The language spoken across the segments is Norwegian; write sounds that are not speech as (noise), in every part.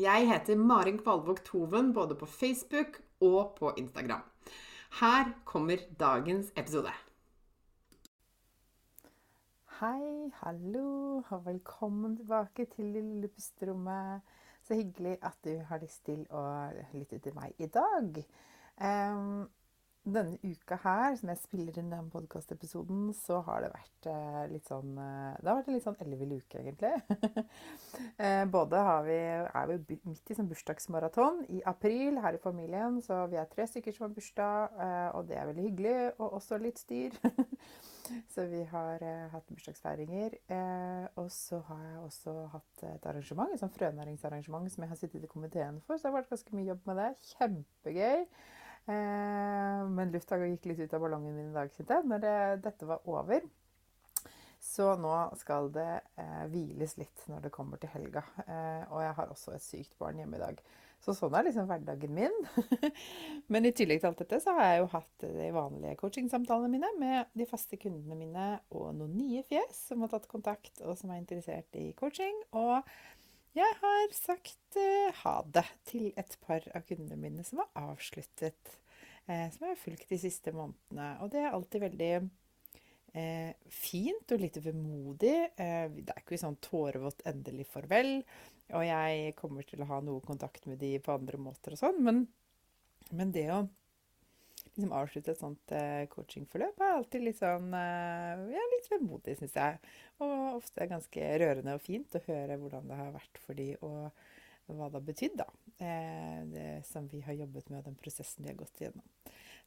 Jeg heter Marin Kvalvåg Toven både på Facebook og på Instagram. Her kommer dagens episode. Hei, hallo, og velkommen tilbake til lille pusterommet. Så hyggelig at du har lyst til å lytte til meg i dag. Um, denne uka her, som jeg spiller inn den podkastepisoden, så har det vært eh, litt sånn eh, Det har vært en litt sånn ellevill uke, egentlig. (laughs) eh, både vi, er vi midt i sånn bursdagsmaraton i april her i familien, så vi er tre stykker som har bursdag, og det er veldig hyggelig, og også litt styr. (laughs) så vi har hatt bursdagsfeiringer. Og så har jeg også hatt et arrangement, et sånn frønæringsarrangement som jeg har sittet i komiteen for, så det har vært ganske mye jobb med det. Kjempegøy. Eh, men lufta gikk litt ut av ballongen min i dag, kjente jeg, når det, dette var over. Så nå skal det eh, hviles litt når det kommer til helga. Eh, og jeg har også et sykt barn hjemme i dag. Så sånn er liksom hverdagen min. (laughs) Men i tillegg til alt dette så har jeg jo hatt de vanlige coachingsamtalene mine med de faste kundene mine og noen nye fjes som har tatt kontakt og som er interessert i coaching. Og jeg har sagt uh, ha det til et par av kundene mine som har avsluttet. uh, som jeg har fulgt de siste månedene. Og det er alltid veldig uh, fint og litt vemodig. Det er ikke sånn tårevått endelig farvel. Og jeg kommer til å ha noe kontakt med de på andre måter og sånn. Men, men det å liksom avslutte et sånt uh, coachingforløp er alltid litt sånn uh, Ja, litt vemodig, syns jeg. Og ofte ganske rørende og fint å høre hvordan det har vært for de, og hva det har betydd, da. Uh, det som vi har jobbet med, og den prosessen de har gått igjennom.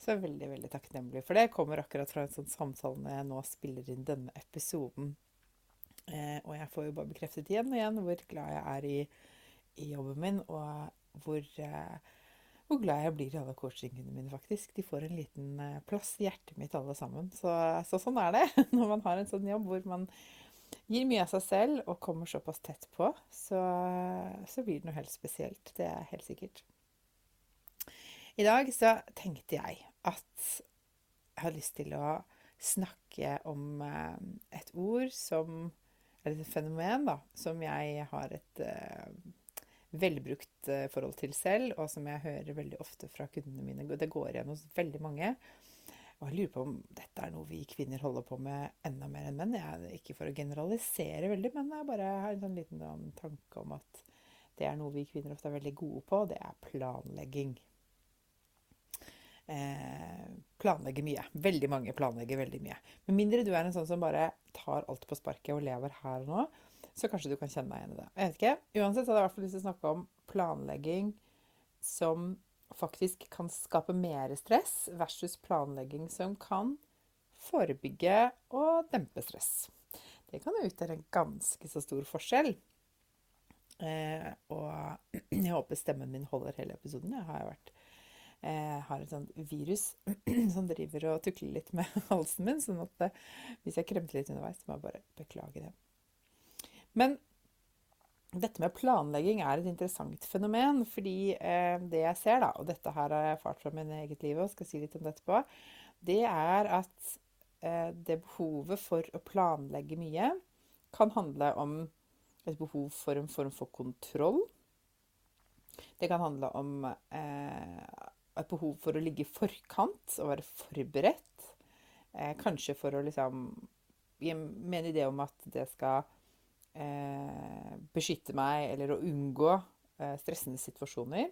Så jeg er veldig, veldig takknemlig for det. Jeg kommer akkurat fra en sånn samtale når jeg nå spiller inn denne episoden. og jeg får jo bare bekreftet igjen og igjen hvor glad jeg er i, i jobben min, og hvor hvor glad jeg blir i alle coachingene mine, faktisk. De får en liten eh, plass i hjertet mitt, alle sammen. Så, så, sånn er det (laughs) når man har en sånn jobb hvor man gir mye av seg selv og kommer såpass tett på. Så, så blir det noe helt spesielt. Det er helt sikkert. I dag så tenkte jeg at jeg har lyst til å snakke om eh, et ord som Eller et fenomen, da, som jeg har et uh, velbrukt eh, forhold til selv, og som jeg hører veldig ofte fra kundene mine. Det går igjen hos veldig mange. Og jeg lurer på om dette er noe vi kvinner holder på med enda mer enn menn. Jeg, ikke for å generalisere veldig, men jeg bare har en sånn liten sånn tanke om at det er noe vi kvinner ofte er veldig gode på. Det er planlegging. Eh, planlegger mye. Veldig mange planlegger veldig mye. Med mindre du er en sånn som bare tar alt på sparket og lever her og nå, så kanskje du kan kjenne deg igjen i det. Jeg vet ikke. Uansett hadde jeg i hvert fall lyst til å snakke om planlegging som faktisk kan skape mer stress, versus planlegging som kan forebygge og dempe stress. Det kan jo utgjøre en ganske så stor forskjell. Eh, og (clears throat) jeg håper stemmen min holder hele episoden. Jeg har vært eh, har et sånt virus (clears throat) som driver og tukler litt med (laughs) halsen min. sånn at eh, hvis jeg kremter litt underveis, så må jeg bare beklage det. Men dette med planlegging er et interessant fenomen, fordi eh, det jeg ser, da, og dette her har jeg erfart fra min eget liv og skal si litt om det etterpå, det er at eh, det behovet for å planlegge mye kan handle om et behov for en form for kontroll. Det kan handle om eh, et behov for å ligge i forkant og være forberedt. Eh, kanskje for å liksom Med en idé om at det skal eh, beskytte meg, eller å unngå eh, stressende situasjoner.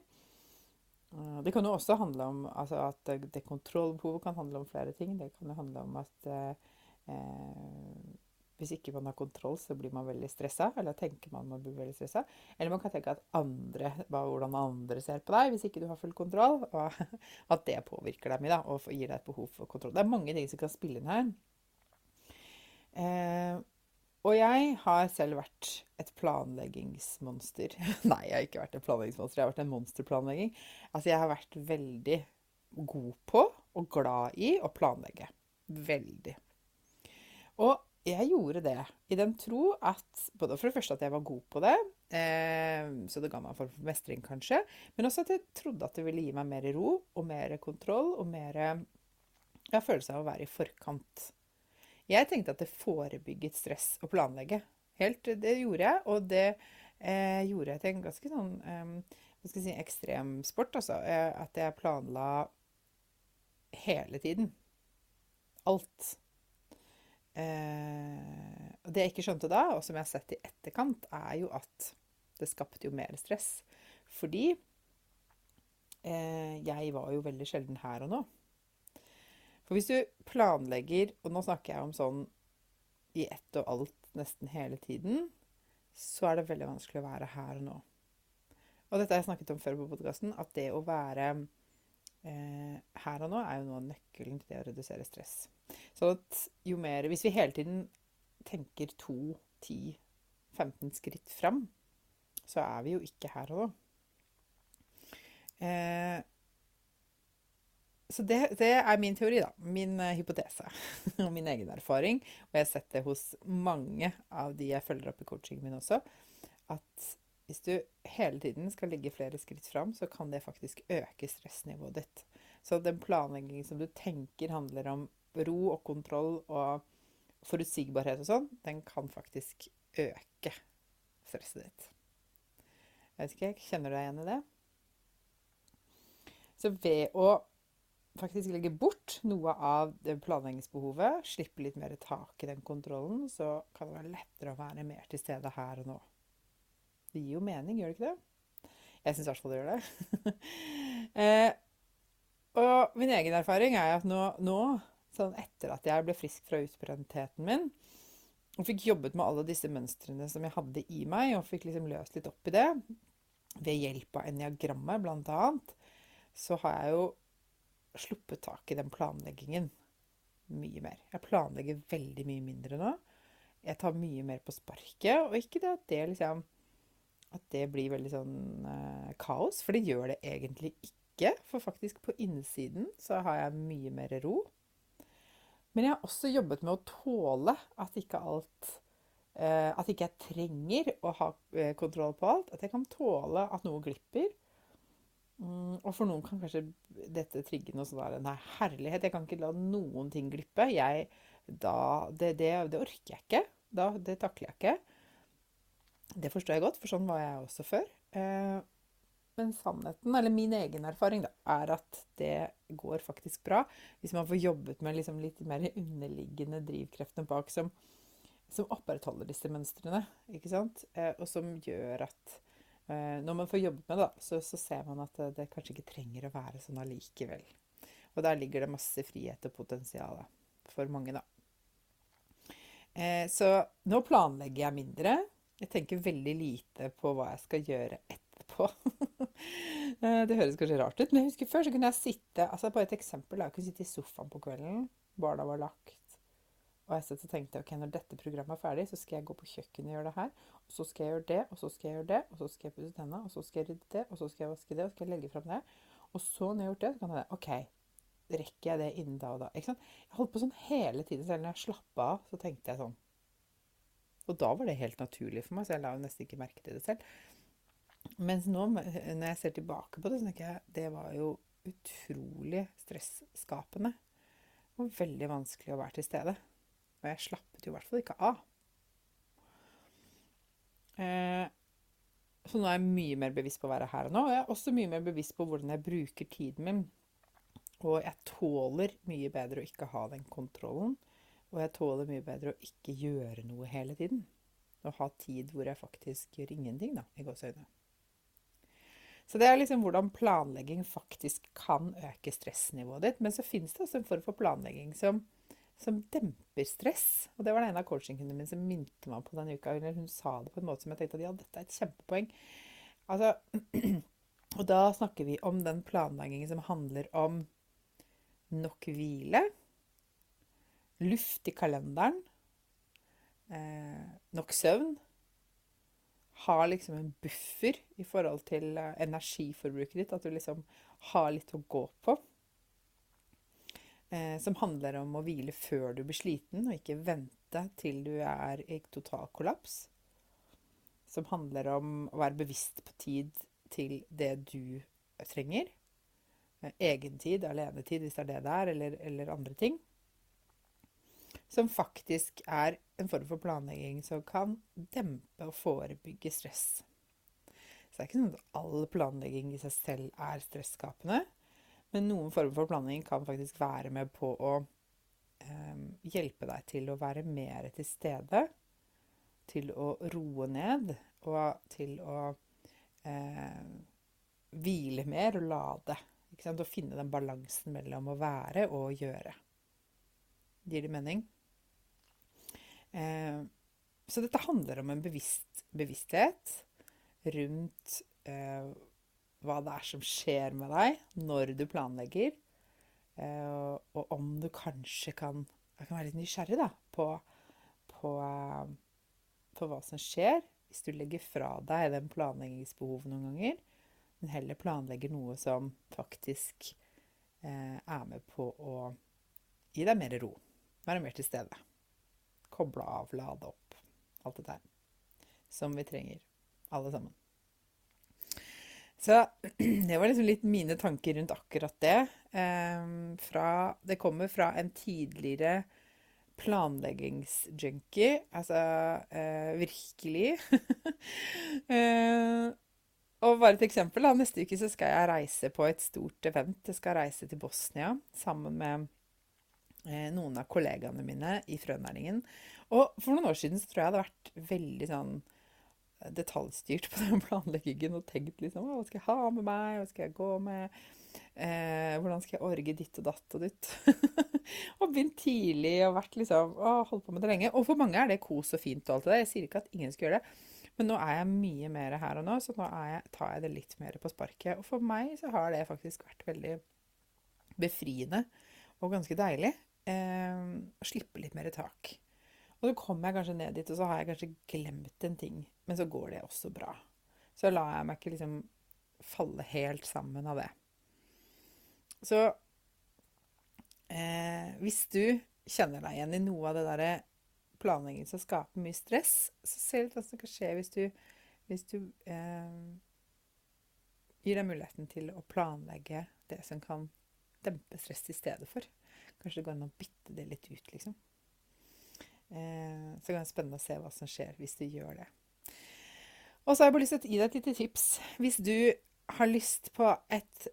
Eh, det kan jo også handle om altså at det, kontrollbehovet kan handle om flere ting. Det kan handle om at eh, hvis ikke man har kontroll, så blir man veldig stressa. Eller tenker man man blir veldig stressa. Eller man kan tenke at andre, hvordan andre ser på deg hvis ikke du har full kontroll. Og (laughs) at det påvirker deg mye da, og gir deg et behov for kontroll. Det er mange ting som kan spille inn her. Og jeg har selv vært et planleggingsmonster. (laughs) Nei, jeg har ikke vært et planleggingsmonster. Jeg har vært en monsterplanlegging. Altså, jeg har vært veldig god på og glad i å planlegge. Veldig. Og jeg gjorde det i den tro at både for det første at jeg var god på det, eh, så det ga meg en form for mestring, kanskje, men også at jeg trodde at det ville gi meg mer ro og mer kontroll og mer ja, følelse av å være i forkant. Jeg tenkte at det forebygget stress å planlegge. Helt, Det gjorde jeg, og det eh, gjorde jeg til en ganske sånn eh, skal si, ekstrem sport. Altså, eh, at jeg planla hele tiden. Alt. Eh, og det jeg ikke skjønte da, og som jeg har sett i etterkant, er jo at det skapte jo mer stress. Fordi eh, jeg var jo veldig sjelden her og nå. For hvis du planlegger, og nå snakker jeg om sånn i ett og alt nesten hele tiden, så er det veldig vanskelig å være her og nå. Og dette har jeg snakket om før på podkasten, at det å være eh, her og nå er jo noe av nøkkelen til det å redusere stress. Så at jo mer Hvis vi hele tiden tenker to, ti, 15 skritt fram, så er vi jo ikke her og nå. Eh, så det, det, er min teori, da. Min uh, hypotese. (laughs) Og min egen erfaring. Og jeg har sett det hos mange av de jeg følger opp i coachingen min også. At hvis du hele tiden skal ligge flere skritt fram, så kan det faktisk øke stressnivået ditt. Så den planleggingen som du tenker handler om ro og kontroll og forutsigbarhet og sånn, den kan faktisk øke stresset ditt. Jeg vet ikke, Kjenner du deg igjen i det? Så ved å faktisk legge bort noe av planleggingsbehovet, slippe litt mer tak i den kontrollen, så kan det være lettere å være mer til stede her og nå. Det gir jo mening, gjør det ikke det? Jeg syns i hvert fall det gjør det. (laughs) eh, og min egen erfaring er at nå, nå Sånn etter at jeg ble frisk fra utbrentheten min og fikk jobbet med alle disse mønstrene som jeg hadde i meg, og fikk liksom løst litt opp i det, ved hjelp av eniagrammet bl.a., så har jeg jo sluppet tak i den planleggingen mye mer. Jeg planlegger veldig mye mindre nå. Jeg tar mye mer på sparket, og ikke det at det liksom at det blir veldig sånn eh, kaos, for det gjør det egentlig ikke. For faktisk på innsiden så har jeg mye mer ro. Men jeg har også jobbet med å tåle at ikke alt eh, At ikke jeg trenger å ha eh, kontroll på alt. At jeg kan tåle at noe glipper. Mm, og for noen kan kanskje dette trigge noe sånn der Nei, herlighet, jeg kan ikke la noen ting glippe. Jeg, da, det, det, det, orker jeg ikke. Da, det takler jeg ikke. Det forstår jeg godt, for sånn var jeg også før. Eh, men sannheten, eller min egen erfaring, da, er at det går faktisk bra. Hvis man får jobbet med liksom litt mer underliggende drivkreftene bak som, som opprettholder disse mønstrene. ikke sant? Eh, og som gjør at når man får jobbet med det, så, så, ser man at det, det, kanskje ikke trenger å være sånn allikevel. Og der ligger det masse frihet og potensial for mange, da. Eh, så nå planlegger jeg mindre. Jeg tenker veldig lite på hva jeg skal gjøre etterpå. (laughs) Eh, det høres kanskje rart ut, men jeg husker før så kunne jeg sitte altså Bare et eksempel. Jeg kunne sitte i sofaen på kvelden, barna var lagt, og jeg satt tenkte ok, når dette programmet er ferdig, så skal jeg gå på kjøkkenet og gjøre det her. Og så skal jeg gjøre det, og så skal jeg gjøre det, og så skal jeg pusse tennene, og så skal jeg rydde det, og så skal jeg vaske det, og så skal jeg legge fram det. Og så når jeg har gjort det, så kan jeg OK, rekker jeg det innen da og da? Ikke sant? Jeg holdt på sånn hele tiden. Selv når jeg slappa av, så tenkte jeg sånn. Og da var det helt naturlig for meg, så jeg la jo nesten ikke merke til det selv. Mens nå, når jeg ser tilbake på det, så tenker jeg det var jo utrolig stresskapende. Og veldig vanskelig å være til stede. Og jeg slappet jo i hvert fall ikke av. Eh, Så nå er jeg mye mer bevisst på å være her og nå. Og jeg er også mye mer bevisst på hvordan jeg bruker tiden min. Og jeg tåler mye bedre å ikke ha den kontrollen. Og jeg tåler mye bedre å ikke gjøre noe hele tiden. Å ha tid hvor jeg faktisk gjør ingenting, da, i gåseøynene. Så det er liksom hvordan planlegging faktisk kan øke stressnivået ditt. Men så finnes det også en form for planlegging som, som demper stress. Og det var det en av coachingkundene mine som minte meg på denne uka. Hun sa det på en måte som jeg tenkte at ja, dette er et kjempepoeng. Altså, (clears throat) og da snakker vi om den planleggingen som handler om nok hvile, luft i kalenderen, eh, nok søvn. Ha liksom en buffer i forhold til eh, energiforbruket ditt. At du liksom har litt å gå på. Eh, som handler om å hvile før du blir sliten, og ikke vente til du er i total kollaps. Som handler om å være bevisst på tid til det du trenger. Eh, egentid, alenetid, hvis det er det det er, eller, eller andre ting som faktisk er en form for planlegging som kan dempe og forebygge stress. Så det er ikke sånn at all planlegging i seg selv er stresskapende. Men noen former for planlegging kan faktisk være med på å eh, hjelpe deg til å være mer til stede. Til å roe ned og til å eh, hvile mer og lade. Å finne den balansen mellom å være og gjøre. Gir det mening? Eh, så dette handler om en bevisst, bevissthet rundt eh, hva det er som skjer med deg når du planlegger. Eh, og om du kanskje kan, kan være litt nysgjerrig da, på, på, eh, på, hva som skjer hvis du legger fra deg den planleggingsbehovet noen ganger, men heller planlegger noe som faktisk eh, er med på å gi deg mer ro. Være mer til stede koble av, lade opp. Alt dette der. Som vi trenger, alle sammen. Så (clears throat) det var liksom litt mine tanker rundt akkurat det. Eh, fra, det kommer fra en tidligere planleggingsjunkie. Altså eh, virkelig. (laughs) eh, og bare et eksempel. Da. Neste uke så skal jeg reise på et stort event. Jeg skal reise til Bosnia sammen med Eh, noen av kollegaene mine i frønæringen. Og for noen år siden så tror jeg det hadde vært veldig sånn detaljstyrt på den planleggingen og tenkt liksom Hva skal jeg ha med meg? Hva skal jeg gå med? Eh, hvordan skal jeg orge ditt og datt og ditt? (laughs) og begynt tidlig og vært liksom å, holdt på med det lenge. Og for mange er det kos og fint og alt det der. Jeg sier ikke at ingen skal gjøre det. Men nå er jeg mye mer her og nå, så nå jeg, tar jeg det litt mer på sparket. Og for meg så har det faktisk vært veldig befriende og ganske deilig eh, slippe litt mer tak. Og så kommer jeg kanskje ned dit, og så har jeg kanskje glemt en ting. Men så går det også bra. Så lar jeg meg ikke liksom falle helt sammen av det. Så eh, hvis du kjenner deg igjen i noe av det derre planlegging som skaper mye stress, så se litt hva som kan skje hvis du, hvis du eh, gir deg muligheten til å planlegge det som kan dempe stress i stedet for. Kanskje det går an å bytte det litt ut, liksom. Eh, så det er spennende å se hva som skjer hvis du gjør det. Og så har jeg bare lyst til å gi deg et lite tips. Hvis du har lyst på et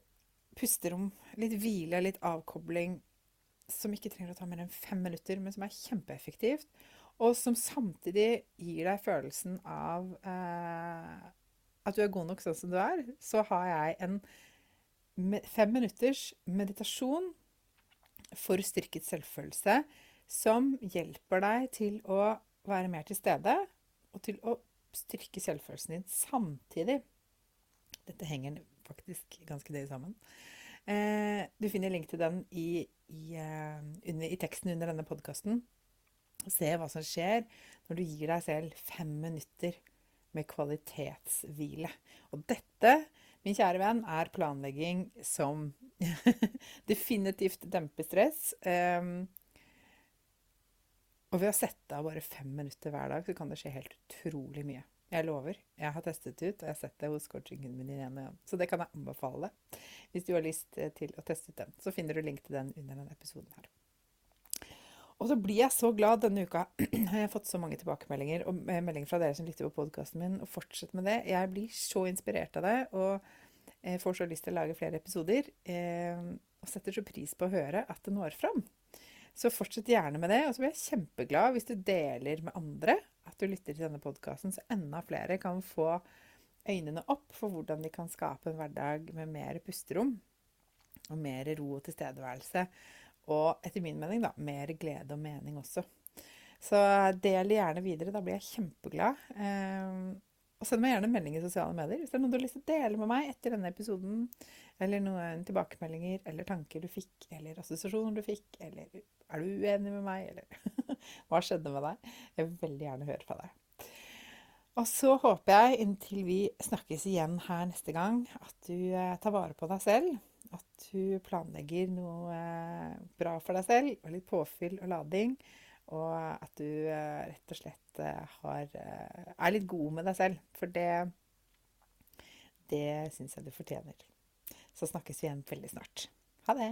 pusterom, litt hvile, litt avkobling, som ikke trenger å ta mer enn fem minutter, men som er kjempeeffektivt, og som samtidig gir deg følelsen av eh, at du er god nok sånn som du er, så har jeg en fem minutters meditasjon for styrket selvfølelse som hjelper deg til å være mer til stede og til å styrke selvfølelsen din samtidig. Dette henger faktisk ganske nøye sammen. Eh, du finner link til den i, i, uh, under, i teksten under denne podkasten. Se hva som skjer når du gir deg selv fem minutter med kvalitetshvile. Og dette, min kjære venn, er planlegging som (laughs) definitivt demper stress. Um, og ved å sette av bare fem minutter hver dag, så kan det skje helt utrolig mye. Jeg lover. Jeg har testet det ut, og jeg har sett det hos coachingen min igjen og igjen. Så det kan jeg anbefale hvis du har lyst eh, til å teste ut den. Så finner du link til den under denne episoden her. Og så blir jeg så glad denne uka. (clears throat) har jeg fått så mange tilbakemeldinger og meldinger fra dere som lytter på podkasten min. Og fortsett med det. Jeg blir så inspirert av det og får så lyst til å lage flere episoder. Eh, og setter så pris på å høre at det når fram. Så fortsett gjerne med det. Og så blir jeg kjempeglad hvis du deler med andre at du lytter til denne podkasten, så enda flere kan få øynene opp for hvordan de kan skape en hverdag med mer pusterom og mer ro og tilstedeværelse. Og etter min mening, da, mer glede og mening også. Så del gjerne videre. Da blir jeg kjempeglad. Eh, og send meg gjerne en melding i sosiale medier hvis det er noe du har lyst til å dele med meg etter denne episoden. Eller noen tilbakemeldinger eller tanker du fikk, eller assosiasjoner du fikk. Eller er du uenig med meg, eller (laughs) hva skjedde med deg? Jeg vil veldig gjerne høre fra deg. Og så håper jeg, inntil vi snakkes igjen her neste gang, at du eh, tar vare på deg selv at du planlegger noe eh, bra for deg selv, og litt påfyll og lading. Og at du eh, rett og slett har, er litt god med deg selv. For det, det syns jeg du fortjener. Så snakkes vi igjen veldig snart. Ha det!